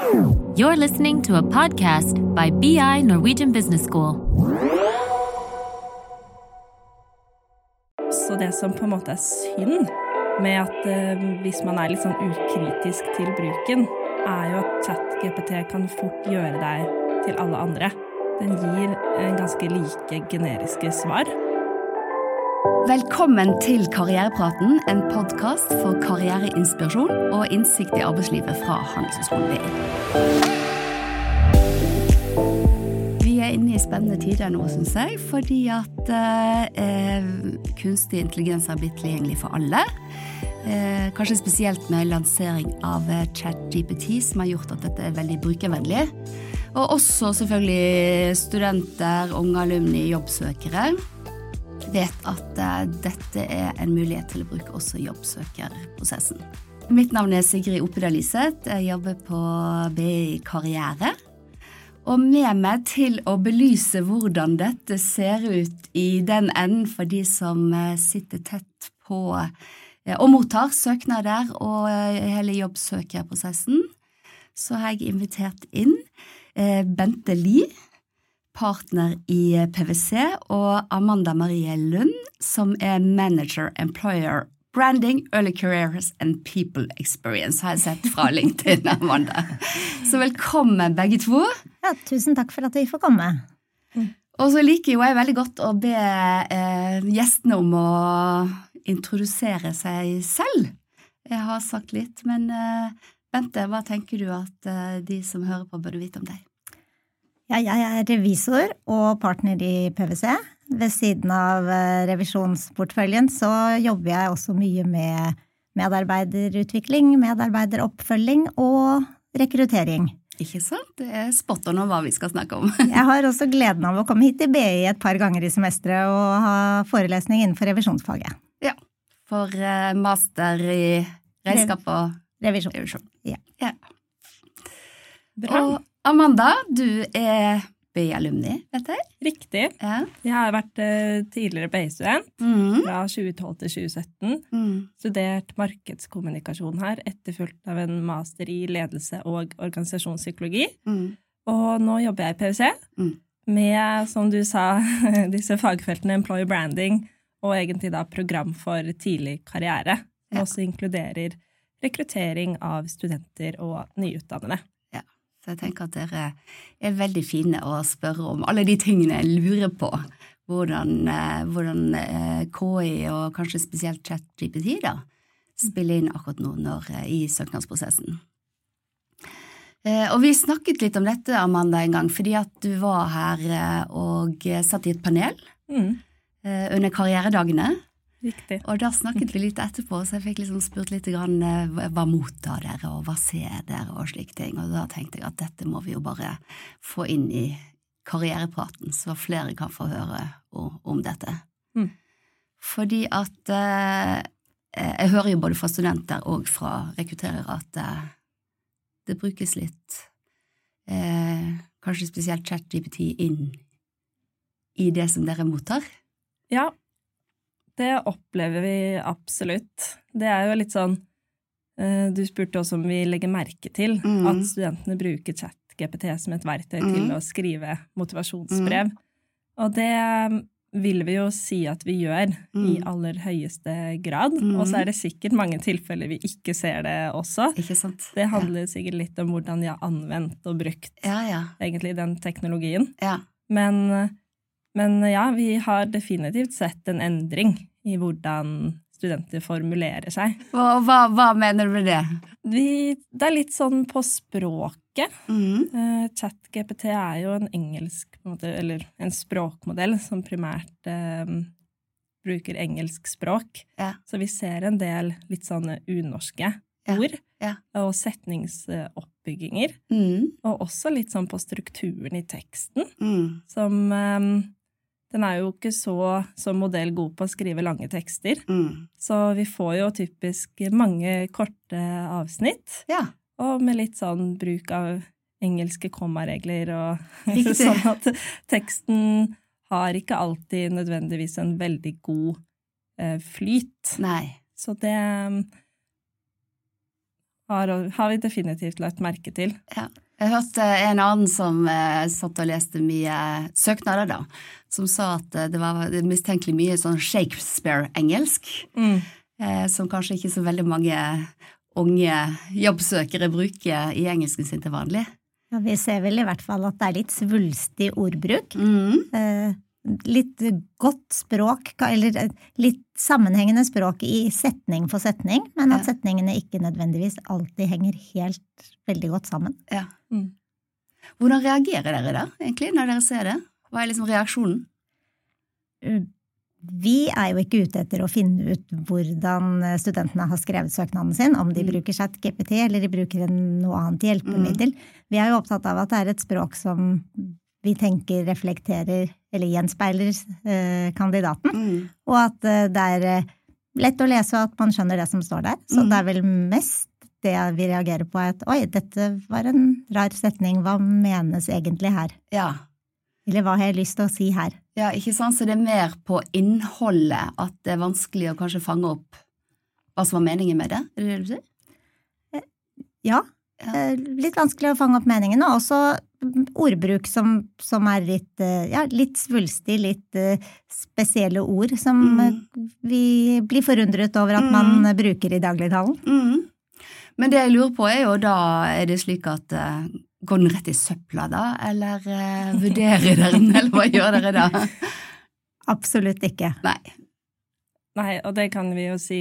You're listening to a podcast by BI Norwegian Business School. Så det som på en måte er synd med at eh, hvis man er litt sånn ukritisk til bruken, er jo at ChatGPT kan fort gjøre deg til alle andre. Den gir ganske like generiske svar. Velkommen til Karrierepraten, en podkast for karriereinspirasjon og innsikt i arbeidslivet fra Handelshøyskolen BI. Vi er inne i spennende tider nå, syns jeg, fordi at eh, kunstig intelligens har blitt tilgjengelig for alle. Eh, kanskje spesielt med lansering av eh, ChatGPT, som har gjort at dette er veldig brukervennlig. Og også selvfølgelig studenter, unge alumni, jobbsøkere vet at uh, dette er en mulighet til å bruke også jobbsøkerprosessen. Mitt navn er Sigrid Opedal Liseth. Jeg jobber på BI Karriere. Og med meg til å belyse hvordan dette ser ut i den enden for de som uh, sitter tett på uh, og mottar søknader og hele jobbsøkerprosessen, så har jeg invitert inn Bente Lie partner i PwC, og Amanda Marie Lund, som er manager employer branding, early careers and people experience, har jeg sett fra LinkedIn, Amanda. Så velkommen begge to. Ja, tusen takk for at vi får komme. Og så liker jo jeg veldig godt å be eh, gjestene om å introdusere seg selv. Jeg har sagt litt, men eh, Bente, hva tenker du at eh, de som hører på, burde vite om deg? Ja, jeg er revisor og partner i PwC. Ved siden av eh, revisjonsportføljen så jobber jeg også mye med medarbeiderutvikling, medarbeideroppfølging og rekruttering. Ikke sant? Det er spot on hva vi skal snakke om. jeg har også gleden av å komme hit til BI et par ganger i semesteret og ha forelesning innenfor revisjonsfaget. Ja, for eh, master i regnskap og revisjon. revisjon. Ja. ja. Bra. Og Amanda, du er BI-alumni, vet jeg. Riktig. Ja. Jeg har vært uh, tidligere BI-student Mm. fra 2012 til 2017. Mm. Studert markedskommunikasjon her, etterfulgt av en master i ledelse og organisasjonspsykologi. Mm. Og nå jobber jeg i PwC Mm. med, som du sa, disse fagfeltene employer branding og egentlig da program for tidlig karriere, som Ja. også inkluderer rekruttering av studenter og nyutdannede. Så jeg tenker at dere er veldig fine å spørre om alle de tingene jeg lurer på. Hvordan, eh, hvordan eh, KI, og kanskje spesielt ChatGPT, da, spiller inn akkurat nå når, eh, i søknadsprosessen. Og vi snakket litt om dette, Amanda, en gang, fordi at du var her og satt i et panel Mm, under karrieredagene. Riktig. Og da snakket vi litt etterpå, så jeg fikk liksom spurt litt grann, eh, hva mottar dere, og hva ser dere, og slike ting. Og da tenkte jeg at dette må vi jo bare få inn i karrierepraten, så flere kan få høre om, dette. Mm. Fordi at eh, jeg hører jo både fra studenter og fra rekrutterere at eh, det brukes litt, eh, kanskje spesielt ChatGPT, inn i det som dere mottar. Ja, det opplever vi absolutt. Det er jo litt sånn eh, Du spurte også om vi legger merke til Mm. at studentene bruker ChatGPT som et verktøy til Mm. å skrive motivasjonsbrev. Og det vil vi jo si at vi gjør i Mm. aller høyeste grad. Mm. Og så er det sikkert mange tilfeller vi ikke ser det også. Ikke sant? Det handler sikkert litt om hvordan de har anvendt og brukt Ja, ja. egentlig den teknologien. ja. Men, men ja, vi har definitivt sett en endring i hvordan studenter formulerer seg. Hva, hva, hva mener du med det? Vi, det er litt sånn på språket. Mm. Uh, ChatGPT er jo en engelsk, eller en språkmodell som primært uh, bruker engelsk språk. Ja. Så vi ser en del litt sånne unorske Ja, ord ja. og setningsoppbygginger. Mm. Og også litt sånn på strukturen i teksten. Mm. som eh, Den er jo ikke så som modell god på å skrive lange tekster, Mm. så vi får jo typisk mange korte avsnitt, Ja. og med litt sånn bruk av engelske kommaregler og sånn at teksten har ikke alltid nødvendigvis en veldig god eh, flyt. Nei. Så det har, har vi definitivt lagt merke til. Ja. Jeg hørte en annen som eh, satt og leste mye søknader, da, som sa at eh, det var mistenkelig mye sånn Shakespeare-engelsk, Mm. eh, som kanskje ikke så veldig mange unge jobbsøkere bruker i engelsken sin til vanlig. Ja, vi ser vel i hvert fall at det er litt svulstig ordbruk. Mm. Eh, litt godt språk, eller eh, litt sammenhengende språk i setning for setning, men at Ja. setningene ikke nødvendigvis alltid henger helt veldig godt sammen. Ja. Mm. Hvordan reagerer dere da, egentlig, når dere ser det? Hva er liksom reaksjonen? Vi er jo ikke ute etter å finne ut hvordan studentene har skrevet søknaden sin, om de Mm. bruker ChatGPT eller de bruker en noe annet hjelpemiddel. Vi er jo opptatt av at det er et språk som vi tenker reflekterer eller gjenspeiler eh, kandidaten, Mm. og at eh, det er eh, lett å lese og at man skjønner det som står der. Så Mm. det er vel mest det vi reagerer på, at oi, dette var en rar setning, hva menes egentlig her? Ja. Eller hva har jeg lyst til å si her? ja, ikke sant? Så det er mer på innholdet at det er vanskelig å kanskje fange opp hva som var meningen med det? Er det det du sier? Ja, Ja. eh, litt vanskelig å fange opp meningen, og også ordbruk som, som er litt, eh, ja, litt svulstig, litt eh, spesielle ord som Mm. eh, vi blir forundret over at man eh, bruker i dagligtalen. Mm. Men det jeg lurer på er jo da, er det slik at Går den rett i søpla da, eller uh, vurderer dere den, eller hva gjør dere da? Absolutt ikke. Nei. Nei, og det kan vi jo si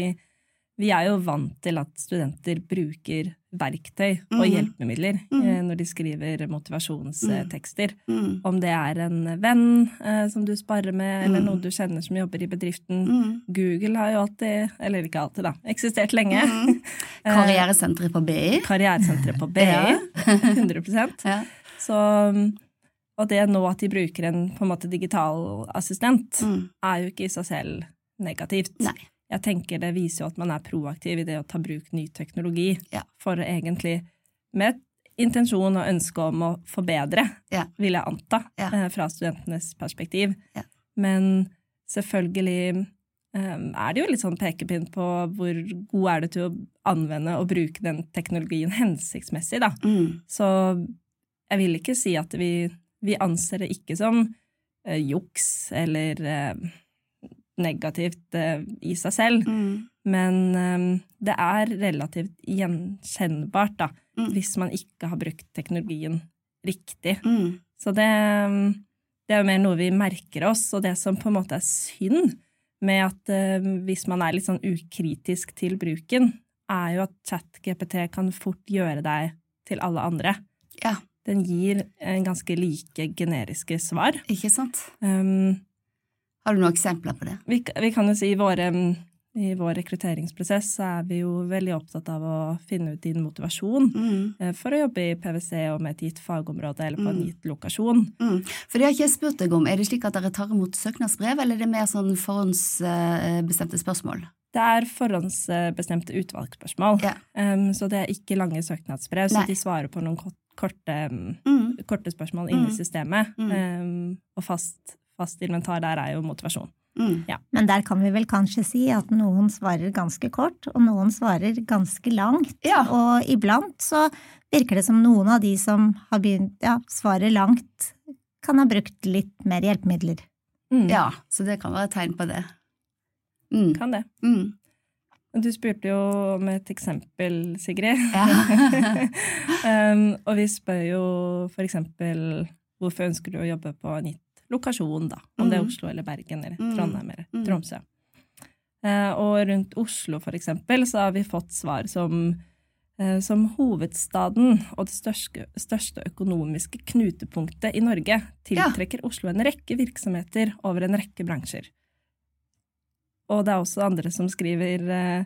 Vi er jo vant til at studenter bruker verktøy og Mhm. hjelpemidler eh, når de skriver motivasjonstekster. Mm. Om det er en venn eh, som du sparer med, eller Mhm. noen du kjenner som jobber i bedriften. Mm. Google har jo alltid, eller ikke alltid, da, eksistert lenge. Mm. Karrieresenteret på BI. Karrieresenteret på BI. Ja. 100 Ja. Så, Og det nå at de bruker en på en måte digital assistent, Mm. er jo ikke i seg selv negativt. Nei. Jeg tenker det viser jo at man er proaktiv i det å ta bruk ny teknologi Ja. for egentlig, med intensjon og ønske om å forbedre, Ja. vil jeg anta, Ja. eh, fra studentenes perspektiv. Men selvfølgelig eh, er det jo litt sånn pekepinn på hvor god er det til å anvende og bruke den teknologien hensiktsmessig, da. Mm. Så jeg vil ikke si at vi, vi anser det ikke som uh, juks eller eh, negativt eh, i seg selv, Mm. men eh, det er relativt gjenkjennbart da, Mm. hvis man ikke har brukt teknologien riktig. Mm. Så det, det er jo mer noe vi merker oss, og det som på en måte er synd med at eh, hvis man er litt sånn ukritisk til bruken, er jo at chat-GPT kan fort gjøre deg til alle andre. Ja, Den gir en ganske like generiske svar. ikke sant? Um, Har du noen eksempler på det? vi, vi kan jo si i, våre, i vår rekrutteringsprosess så er vi jo veldig opptatt av å finne ut din motivasjon Mm. eh, for å jobbe i PwC og med et gitt fagområde eller på en Mm. gitt lokasjon. Mm. For det har ikke jeg spurt deg om. Er det slik at dere tar imot søknadsbrev, eller er det mer sånn forhåndsbestemte spørsmål? Det er forhåndsbestemte utvalgsspørsmål, Ja. um, så det er ikke lange søknadsbrev, Nei. så de svarer på noen korte, um, Mm. korte spørsmål inni Mm. systemet. Mm. Um, og fast, fast inventar der er jo motivasjon. Mm. Men der kan vi vel kanskje si at noen svarer ganske kort, og noen svarer ganske langt. Ja. Og iblant så virker det som noen av de som har begynt, ja, svarer langt, kan ha brukt litt mer hjelpemidler. Mm. ja, så det kan være et tegn på det. Mm. Kan det. Mm. Du spurte jo om et eksempel, Sigrid. Ja. um, og vi spør jo for eksempel hvorfor ønsker du å jobbe på en gitt lokasjon, da? Om det er Mm. Oslo eller Bergen eller Mm. Trondheim eller Mm. Tromsø. Eh, og rundt Oslo, for eksempel, så har vi fått svar som eh, som hovedstaden og det største, største økonomiske knutepunktet i Norge tiltrekker Oslo en rekke virksomheter over en rekke bransjer. Og det er også andre som skriver eh,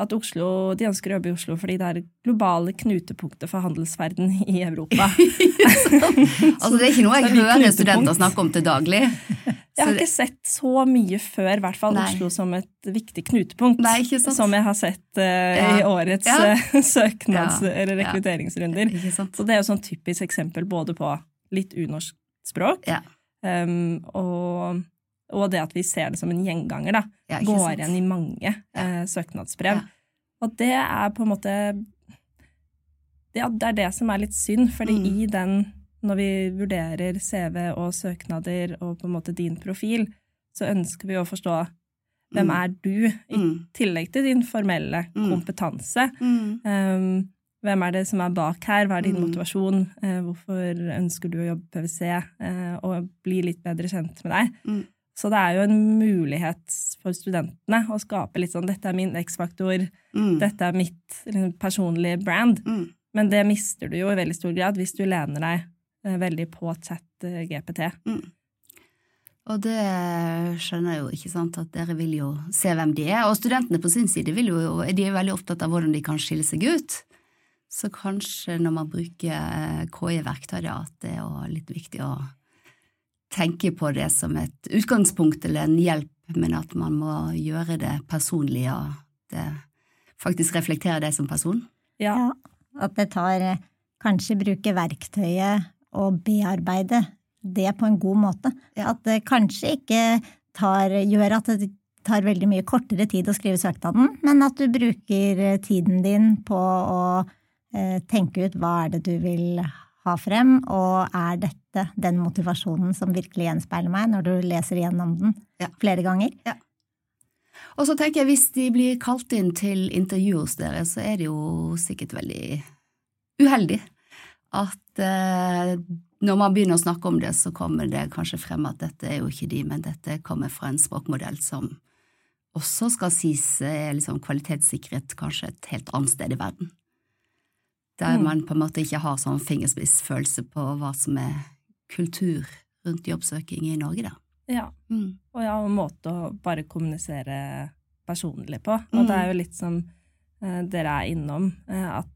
at Oslo, de ønsker å jobbe i Oslo fordi det er det globale knutepunktet for handelsverden i Europa. altså, det er ikke noe jeg er hører studenter snakke om til daglig. Jeg har ikke sett så mye før, i hvert fall Nei. Oslo som et viktig knutepunkt. Nei? Som jeg har sett uh, Ja. i årets Ja. eh, søknads- Ja. eller rekrutteringsrunder. Så det er jo sånn typisk eksempel både på litt unorsk språk, Ja. um, og, og det at vi ser det som en gjenganger, da. Ja, Går igjen i mange eh, søknadsbrev. Og det er på en måte det er det som er litt synd, fordi Mm. i den, når vi vurderer CV og søknader og på en måte din profil, så ønsker vi å forstå hvem Mm. er du, i Mm. tillegg til din formelle Mm. kompetanse. Mm. Um, hvem er det som er bak her? Hva er din motivasjon? Uh, hvorfor ønsker du å jobbe på PwC? Uh, og bli litt bedre kjent med deg. Mm. Så det er jo en mulighet for studentene å skape litt sånn 'dette er min X-faktor', Mm. 'dette er mitt liksom, personlige brand'. Mm. Men det mister du jo i veldig stor grad hvis du lener deg eh, veldig på chat eh, GPT. Og det skjønner jeg jo, ikke sant, at dere vil jo se hvem de er. Og studentene på sin side vil jo, de er veldig opptatt av hvordan de kan skille seg ut. Så kanskje når man bruker KI-verktøy, at det er jo litt viktig å tenke på det som et utgangspunkt eller en hjelp, men at man må gjøre det personlig, og det faktisk reflektere det som person. Ja. Ja, at det tar eh, Kanskje bruke verktøyet og bearbeide det på en god måte. Ja. At det kanskje ikke tar, gjør at det tar veldig mye kortere tid å skrive søknaden, men at du bruker eh, tiden din på å eh, tenke ut hva er det du vil ha frem, og er dette den motivasjonen som virkelig gjenspeiler meg når du leser gjennom den Ja. flere ganger? Og så tenker jeg, hvis de blir kalt inn til intervju hos dere, så er det jo sikkert veldig uheldig at eh, når man begynner å snakke om det, så kommer det kanskje frem at dette er jo ikke de, men dette kommer fra en språkmodell som også skal sies er liksom kvalitetssikret kanskje et helt annet sted i verden. Der Mm. man på en måte ikke har sånn fingerspissfølelse på hva som er kultur rundt jobbsøking i Norge, da. ja. Mm. Og ja, en måte å bare kommunisere personlig på. Og Mm. det er jo litt som eh, dere er innom, eh, at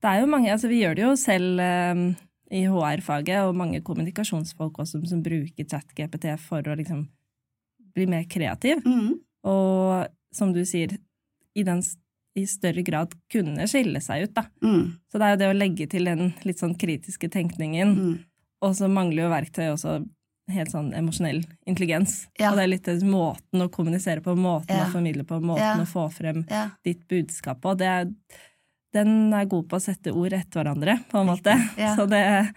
det er jo mange Altså, vi gjør det jo selv eh, i HR-faget, og mange kommunikasjonsfolk også som bruker ChatGPT for å liksom bli mer kreativ. Mm. Og som du sier, i, den, i større grad kunne skille seg ut, da. Mm. Så det er jo det å legge til den litt sånn kritiske tenkningen. Mm. Og så mangler jo verktøy også helt sånn emosjonell intelligens. Ja. Og det er litt måten å kommunisere på, måten Ja. å formidle på, måten Ja. å få frem ditt budskap på. Det er, den er god på å sette ord etter hverandre, på en måte. Så det,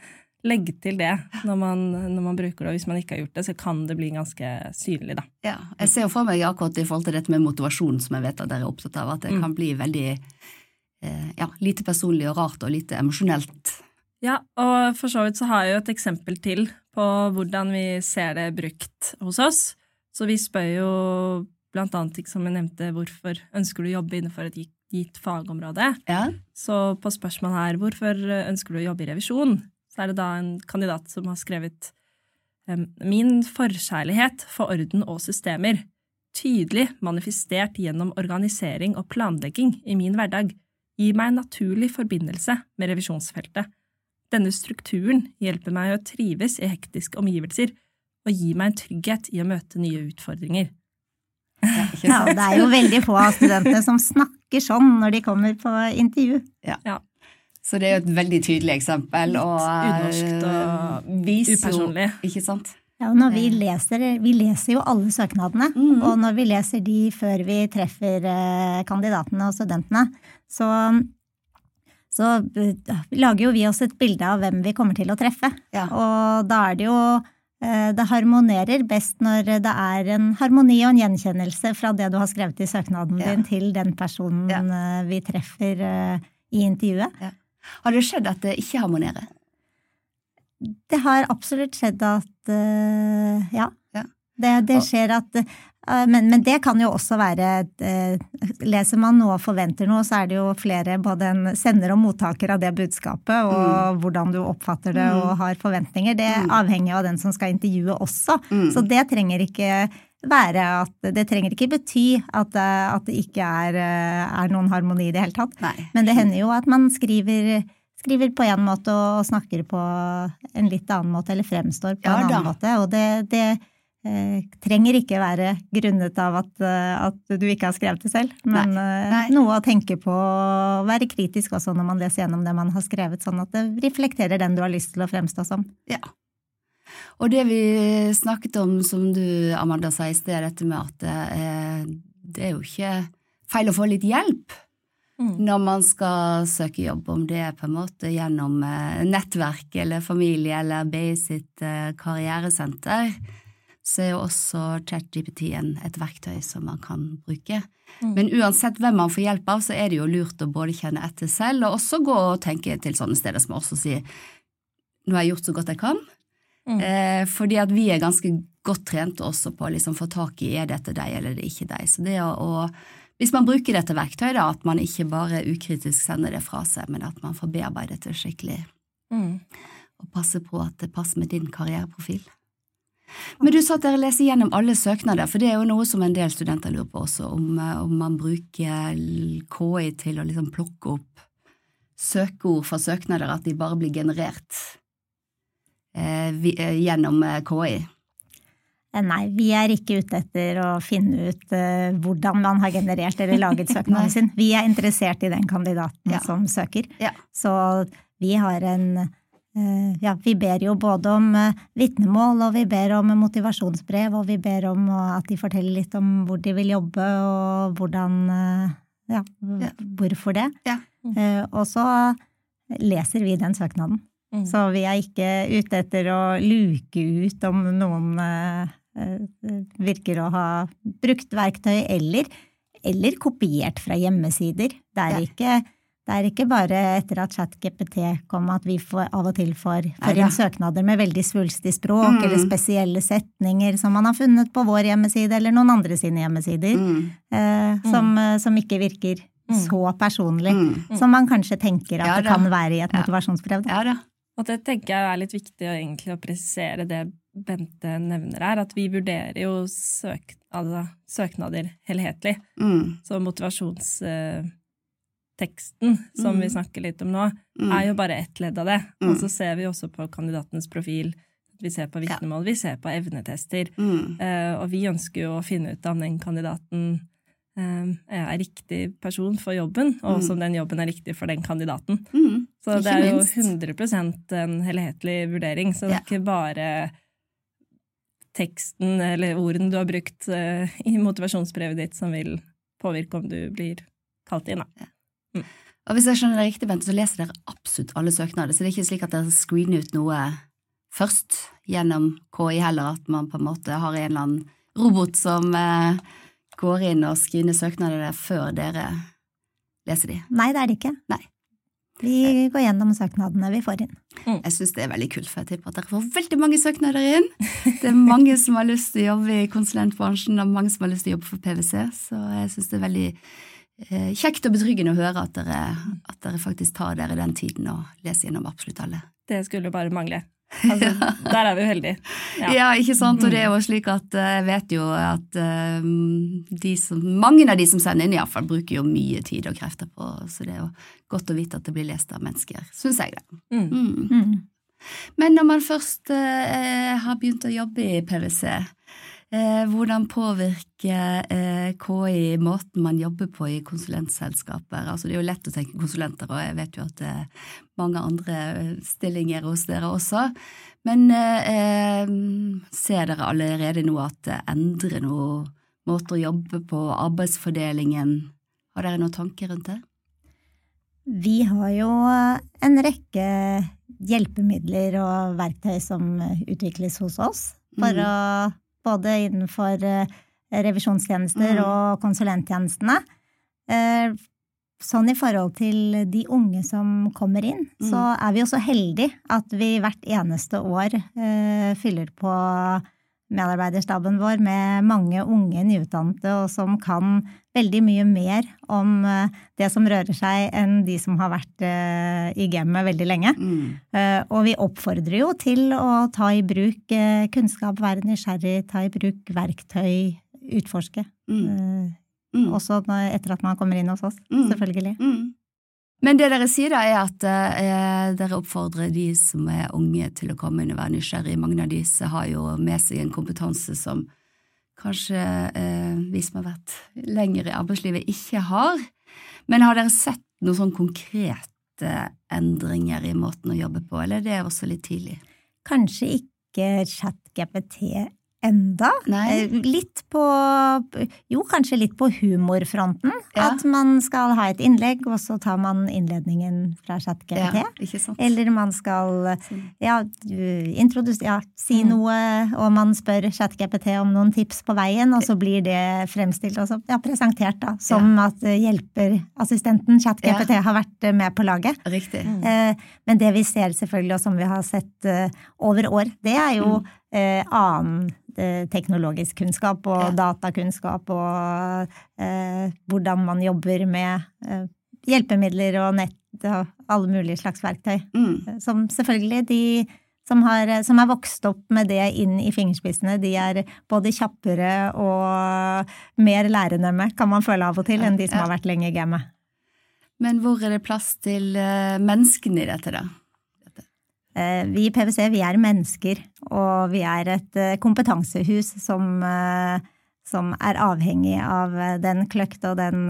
legg til det når man, når man bruker det. Og hvis man ikke har gjort det, så kan det bli ganske synlig, da. Ja, jeg ser jo for meg akkurat i forhold til dette med motivasjon, som jeg vet at dere er opptatt av, at det Mm. kan bli veldig eh, ja, lite personlig og rart og lite emosjonelt. Ja, og for så vidt så har jeg jo et eksempel til på hvordan vi ser det brukt hos oss. Så vi spør jo blant annet, som jeg nevnte, hvorfor ønsker du å jobbe innenfor et gitt fagområde? Ja, Så på spørsmål her, hvorfor ønsker du å jobbe i revisjon? Så er det da en kandidat som har skrevet Min forkjærlighet for orden og systemer, tydelig manifestert gjennom organisering og planlegging i min hverdag, gir meg en naturlig forbindelse med revisjonsfeltet. Denne strukturen hjelper meg å trives i hektiske omgivelser og gir meg en trygghet i å møte nye utfordringer. Ja, det er jo veldig få av studentene som snakker sånn når de kommer på intervju. Så det er jo et veldig tydelig eksempel. Og Unorskt og upersonlig. jo-. Ikke sant? Ja, og når vi leser, vi leser jo alle søknadene, Mm. og når vi leser de før vi treffer eh, kandidatene og studentene, så, så eh, lager jo vi oss et bilde av hvem vi kommer til å treffe. Ja. Og da er det jo eh, det harmonerer best når det er en harmoni og en gjenkjennelse fra det du har skrevet i søknaden Ja. din, til den personen Ja. eh, vi treffer eh, i intervjuet. Har det skjedd at det ikke harmonerer? Det har absolutt skjedd at uh, ja. Ja. Det, det skjer at uh, men, men det kan jo også være uh, Leser man noe og forventer noe, så er det jo flere, både en sender og mottaker av det budskapet, og hvordan du oppfatter det Mm. og har forventninger. Det avhenger Mm. avhengig av den som skal intervjue også. Mm. Så det trenger ikke være at Det trenger ikke bety at, eh, at det ikke er, eh, er noen harmoni i det hele tatt. Nei. Men det hender jo at man skriver, skriver på en måte og snakker på en litt annen måte, eller fremstår på Ja en da. annen måte. Og det, det eh, trenger ikke være grunnet av at, eh, at du ikke har skrevet det selv, men Nei. Nei. noe å tenke på og være kritisk også når man leser gjennom det man har skrevet, sånn at det reflekterer den du har lyst til å fremstå som. Ja. Og det vi snakket om, som du, Amanda, sa i sted, dette med at det er, det er jo ikke feil å få litt hjelp. Mm. når man skal søke jobb, om det er på en måte gjennom eh, nettverk eller familie eller BI sitt eh, karrieresenter, så er jo også ChatGPT et verktøy som man kan bruke. Mm. Men uansett hvem man får hjelp av, så er det jo lurt å både kjenne etter selv, og også gå og tenke til sånne steder som også sier nå har jeg gjort så godt jeg kan. Mm. Eh, fordi at vi er ganske godt trente også på å liksom få tak i er dette deg eller er det ikke deg. Så det å, hvis man bruker dette verktøyet, da, at man ikke bare ukritisk sender det fra seg, men at man får bearbeidet det skikkelig Mm. og passer på at det passer med din karriereprofil. Men du sa at dere leser gjennom alle søknader, for det er jo noe som en del studenter lurer på også, om, eh, om man bruker KI til å liksom plukke opp søkeord fra søknader, at de bare blir generert gjennom eh, KI. Eh, Nei, vi er ikke ute etter å finne ut eh, hvordan man har generert eller laget søknaden sin. Vi er interessert i den kandidaten Ja. som søker. Ja. Så vi har en eh, Ja, vi ber jo både om eh, vitnemål, og vi ber om motivasjonsbrev, og vi ber om eh, at de forteller litt om hvor de vil jobbe, og hvordan eh, Ja, Ja. hvorfor det. Ja. Eh, Og så leser vi den søknaden. Mm. Så vi er ikke ute etter å luke ut om noen eh, eh, virker å ha brukt verktøy eller, eller kopiert fra hjemmesider. Det er, ikke, det er ikke bare etter at ChatGPT kom at vi får, av og til får, får inn søknader med veldig svulstig språk Mm. eller spesielle setninger som man har funnet på vår hjemmeside eller noen andre sine hjemmesider, Mm. eh, som, eh, som ikke virker Mm. så personlig. Mm. Som man kanskje tenker at Ja det kan være i et motivasjonsbrev. Da. Ja da. Og det tenker jeg er litt viktig å egentlig å presisere det Bente nevner her, at vi vurderer jo søk, altså, søknader helhetlig. Mm. Så motivasjonsteksten som Mm. vi snakker litt om nå, Mm. er jo bare ett ledd av det. Mm. Og så ser vi også på kandidatens profil. Vi ser på vitnemål, vi ser på evnetester. Mm. Eh, og vi ønsker jo å finne ut om den kandidaten er riktig person for jobben, og Mm. om den jobben er riktig for den kandidaten. Mm. Så det er jo minst. 100 en helhetlig vurdering, så det Ja. er ikke bare teksten eller ordene du har brukt eh, i motivasjonsbrevet ditt som vil påvirke om du blir kalt inn. Da. Og hvis jeg skjønner det riktig, Bent, så leser dere absolutt alle søknader, så det er ikke slik at dere screener ut noe først gjennom KI heller, at man på en måte har en eller annen robot som eh, går inn og screener søknader der før dere leser de. Nei, det er det ikke. Nei. Vi går gjennom søknadene vi får inn. Jeg syns det er veldig kult, for jeg tipper at dere får veldig mange søknader inn. Det er mange som har lyst til å jobbe i konsulentbransjen, og mange som har lyst til å jobbe for PwC, så jeg syns det er veldig eh, kjekt og betryggende å høre at dere, at dere faktisk tar dere den tiden og leser gjennom absolutt alle. Det skulle bare mangle. Altså, der er vi uheldige heldige. Ja. Ja. ikke sant, og det er jo slik at eh, jeg vet jo at eh, de som, mange av de som sender inn iallfall, bruker jo mye tid og krefter på, så det er jo godt å vite at det blir lest av mennesker, syns jeg det. Mm. Mm. Mm. Men når man først eh, har begynt å jobbe i PwC, hvordan påvirker eh, KI måten man jobber på i konsulentselskaper? Altså, det er jo lett å tenke konsulenter, og jeg vet jo at det er mange andre stillinger hos dere også. Men eh, eh, ser dere allerede nå at det endrer noe måter å jobbe på, arbeidsfordelingen? Har dere noen tanker rundt det? Vi har jo en rekke hjelpemidler og verktøy som utvikles hos oss. For Mm. å både innenfor eh, revisjonstjenester Mm. og konsulenttjenestene. Eh, Sånn i forhold til de unge som kommer inn, Mm. så er vi jo så heldige at vi hvert eneste år eh, fyller på medarbeiderstaben vår med mange unge nyutdannede og som kan veldig mye mer om eh, det som rører seg, enn de som har vært eh, i gamet veldig lenge. Mm. Eh, Og vi oppfordrer jo til å ta i bruk kunnskap, være nysgjerrig, ta i bruk verktøy, utforske. Mm. Mm. Også etter at man kommer inn hos oss, Mm. selvfølgelig. Mm. Men det dere sier da, er at eh, dere oppfordrer de som er unge til å komme inn og være nysgjerrige. Mange av disse har jo med seg en kompetanse som kanskje eh, vi som har vært lenger i arbeidslivet, ikke har. Men har dere sett noen sånn konkrete endringer i måten å jobbe på, eller er det også litt tidlig? Kanskje ikke ChatGPT enda. Nei. Eh, Litt på Jo, kanskje litt på humorfronten. Ja. At man skal ha et innlegg, og så tar man innledningen fra ChatGPT. Ja. Eller man skal Sånn. ja, ja, si Mm. noe, og man spør ChatGPT om noen tips på veien, og så blir det fremstilt og så, ja, presentert da, som at eh, hjelperassistenten ChatGPT har vært eh, med på laget. Riktig. Mm. Men det vi ser selvfølgelig, og som vi har sett over år, det er jo mm. annen teknologisk kunnskap og Ja. datakunnskap og eh, hvordan man jobber med eh, hjelpemidler og nett og alle mulige slags verktøy. Mm. Som selvfølgelig de som, har, som er vokst opp med det inn i fingerspissene, de er både kjappere og mer lærende kan man føle av og til, enn de som har vært lenge i gamet. Men hvor er det plass til eh, menneskene i dette, da? Eh, Vi i PwC vi er mennesker, og vi er et eh, kompetansehus som, eh, som er avhengig av eh, den kløkt og den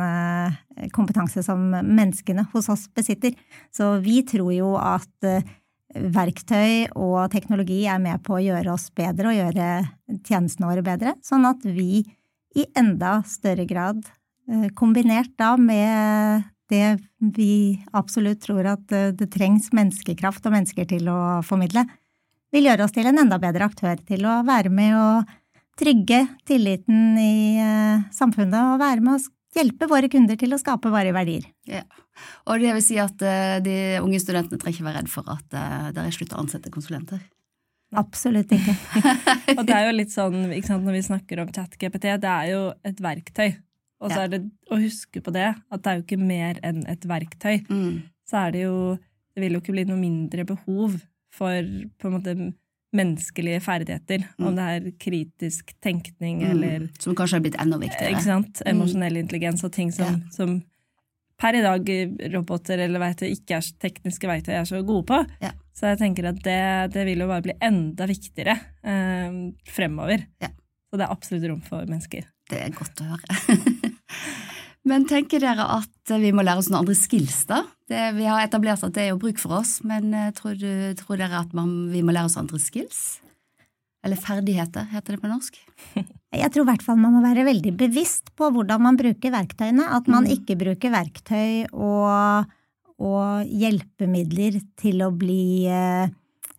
kompetanse som menneskene hos oss besitter. Så vi tror jo at verktøy og teknologi er med på å gjøre oss bedre og gjøre tjenestene våre bedre, sånn at vi i enda større grad, kombinert da med det vi absolutt tror at det trengs menneskekraft og mennesker til å formidle, vil gjøre oss til en enda bedre aktør til å være med å trygge tilliten i eh, samfunnet og være med å hjelpe våre kunder til å skape varige verdier. Ja. Og det vil si at eh, de unge studentene trenger ikke være redd for at dere det er slutt å ansette konsulenter? Absolutt ikke. Og det er jo litt sånn, ikke sant, når vi snakker om ChatGPT, det er jo et verktøy. Og så Ja. er det å huske på det, at det er jo ikke mer enn et verktøy. Mm. Så er det jo Det vil jo ikke bli noe mindre behov for på en måte menneskelige ferdigheter. Om det er kritisk tenkning eller Mm. Som kanskje har blitt enda viktigere. ikke sant? emosjonell intelligens og ting som, Ja. som per i dag roboter eller verktøy ikke er tekniske verktøy er så gode på. Ja. Så jeg tenker at det, det vil jo bare bli enda viktigere eh, fremover. Ja. Så det er absolutt rom for mennesker. Det er godt å høre. men tenker dere at vi må lære oss noen andre skills, da? Det, vi har etablert at det er jo bruk for oss, men eh, tror, du, tror dere at man, vi må lære oss andre skills? Eller ferdigheter, heter det på norsk? Jeg tror i hvert fall man må være veldig bevisst på hvordan man bruker verktøyene. At man Mm. ikke bruker verktøy og, og hjelpemidler til å bli eh,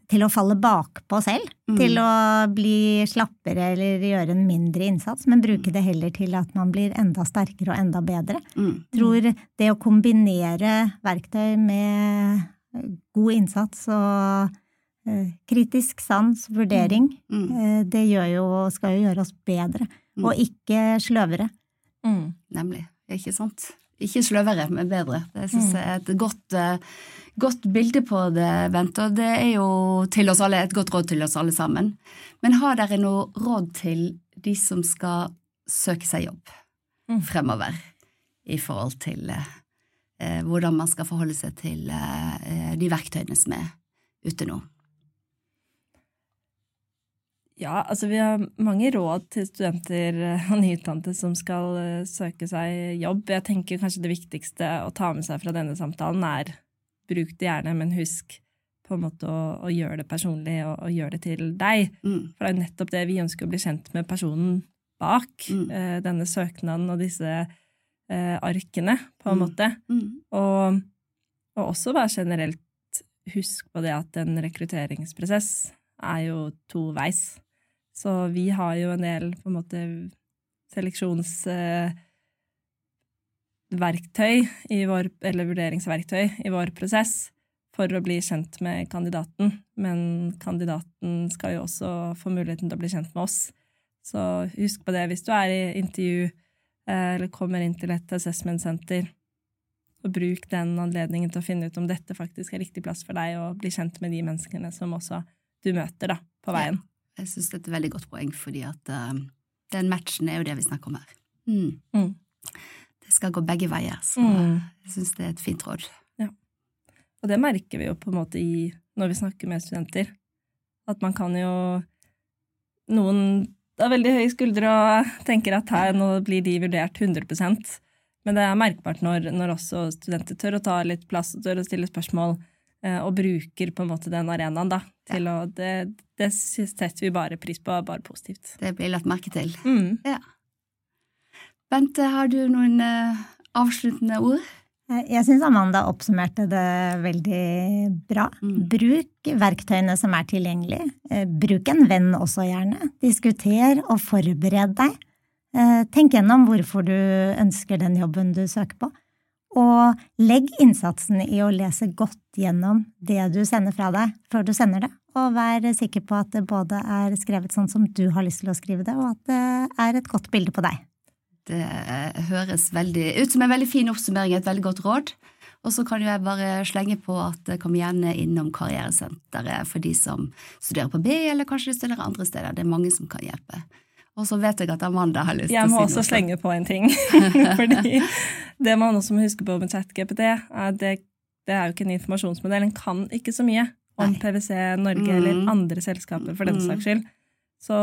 til å falle bakpå selv. Mm. Til å bli slappere eller gjøre en mindre innsats, men bruke det heller til at man blir enda sterkere og enda bedre. Mm. Tror det å kombinere verktøy med god innsats og eh, kritisk sans, vurdering, Mm. eh, det gjør jo, skal jo gjøre oss bedre, Mm. og ikke sløvere. Nemlig. Ikke sant? Ikke sløvere, men bedre. Det synes jeg er et godt, eh, godt bilde på det, Bent. Og det er jo alle, et godt råd til oss alle sammen. Men har dere noe råd til de som skal søke seg jobb Mm. fremover, i forhold til eh, hvordan man skal forholde seg til eh, de verktøyene som er ute nå? Ja, altså vi har mange råd til studenter og nyutdannede som skal eh, søke seg jobb. Jeg tenker kanskje det viktigste å ta med seg fra denne samtalen er bruk det gjerne, men husk på en måte å, å gjøre det personlig og, og gjøre det til deg. Mm. For det er jo nettopp det vi ønsker å bli kjent med personen bak Mm. eh, denne søknaden og disse eh, arkene, på en Mm. måte. Mm. Og, og også bare generelt husk på det at en rekrutteringsprosess er jo toveis. Så vi har jo en del på en måte seleksjonsverktøy i vår, eller vurderingsverktøy i vår prosess for å bli kjent med kandidaten, men kandidaten skal jo også få muligheten til å bli kjent med oss. Så husk på det hvis du er i intervju eh, eller kommer inn til et assessment center, og bruk den anledningen til å finne ut om dette faktisk er riktig plass for deg, og bli kjent med de menneskene som også du møter da, på veien. Jeg synes det er et veldig godt poeng, fordi at uh, den matchen er jo det vi snakker om her. Mm. Mm. Det skal gå begge veier, så Mm. jeg synes det er et fint råd. Ja. Og det merker vi jo på en måte i, når vi snakker med studenter. At man kan jo Noen har veldig høye skuldre og tenker at her nå blir de vurdert 100% Men det er merkbart når, når også studenter tør å ta litt plass og tør å stille spørsmål. eh, og bruker på en måte den arenaen, da. Til å, det, det setter vi bare pris på, bare positivt. Det blir lagt merke til. Mm. Ja. Bente, har du noen uh, avsluttende ord? Eh, jeg syns Amanda oppsummerte det veldig bra. Mm. Bruk verktøyene som er tilgjengelige. Eh, bruk en venn også, gjerne. Diskuter og forbered deg. Tenk gjennom hvorfor du ønsker den jobben du søker på. Og legg innsatsen i å lese godt gjennom det du sender fra deg, før du sender det. Og vær sikker på at det både er skrevet sånn som du har lyst til å skrive det, og at det er et godt bilde på deg. Det høres veldig, ut som en veldig fin oppsummering, et veldig godt råd. Og så kan jeg bare slenge på at kom gjerne innom Karrieresenteret for de som studerer på B, eller kanskje de studerer andre steder. Det er mange som kan hjelpe. Og så vet jeg at Amanda har lyst til å si noe. noe. Jeg må også slenge på en ting. Fordi det man også må huske på med ChatGPT, er at det, det er jo ikke en informasjonsmodell. Den kan ikke så mye om Nei. PwC Norge mm. eller andre selskaper, for den mm. saks skyld. Så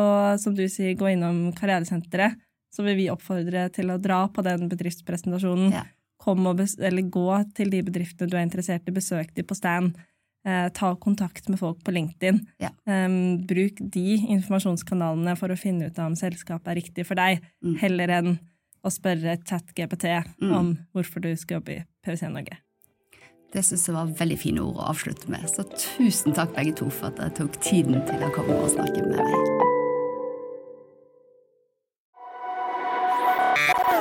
som du sier, gå innom Karrieresenteret. Så vil vi oppfordre til å dra på den bedriftspresentasjonen. Ja. Kom og eller gå til de bedriftene du er interessert i, besøk de på stand. Eh, ta kontakt med folk på LinkedIn. Ja. Um, bruk de informasjonskanalene for å finne ut om selskapet er riktig for deg, mm. heller enn å spørre ChatGPT mm. om hvorfor du skal jobbe i PwC Norge. Det syns jeg var veldig fine ord å avslutte med, så tusen takk begge to for at dere tok tiden til å komme og snakke med meg.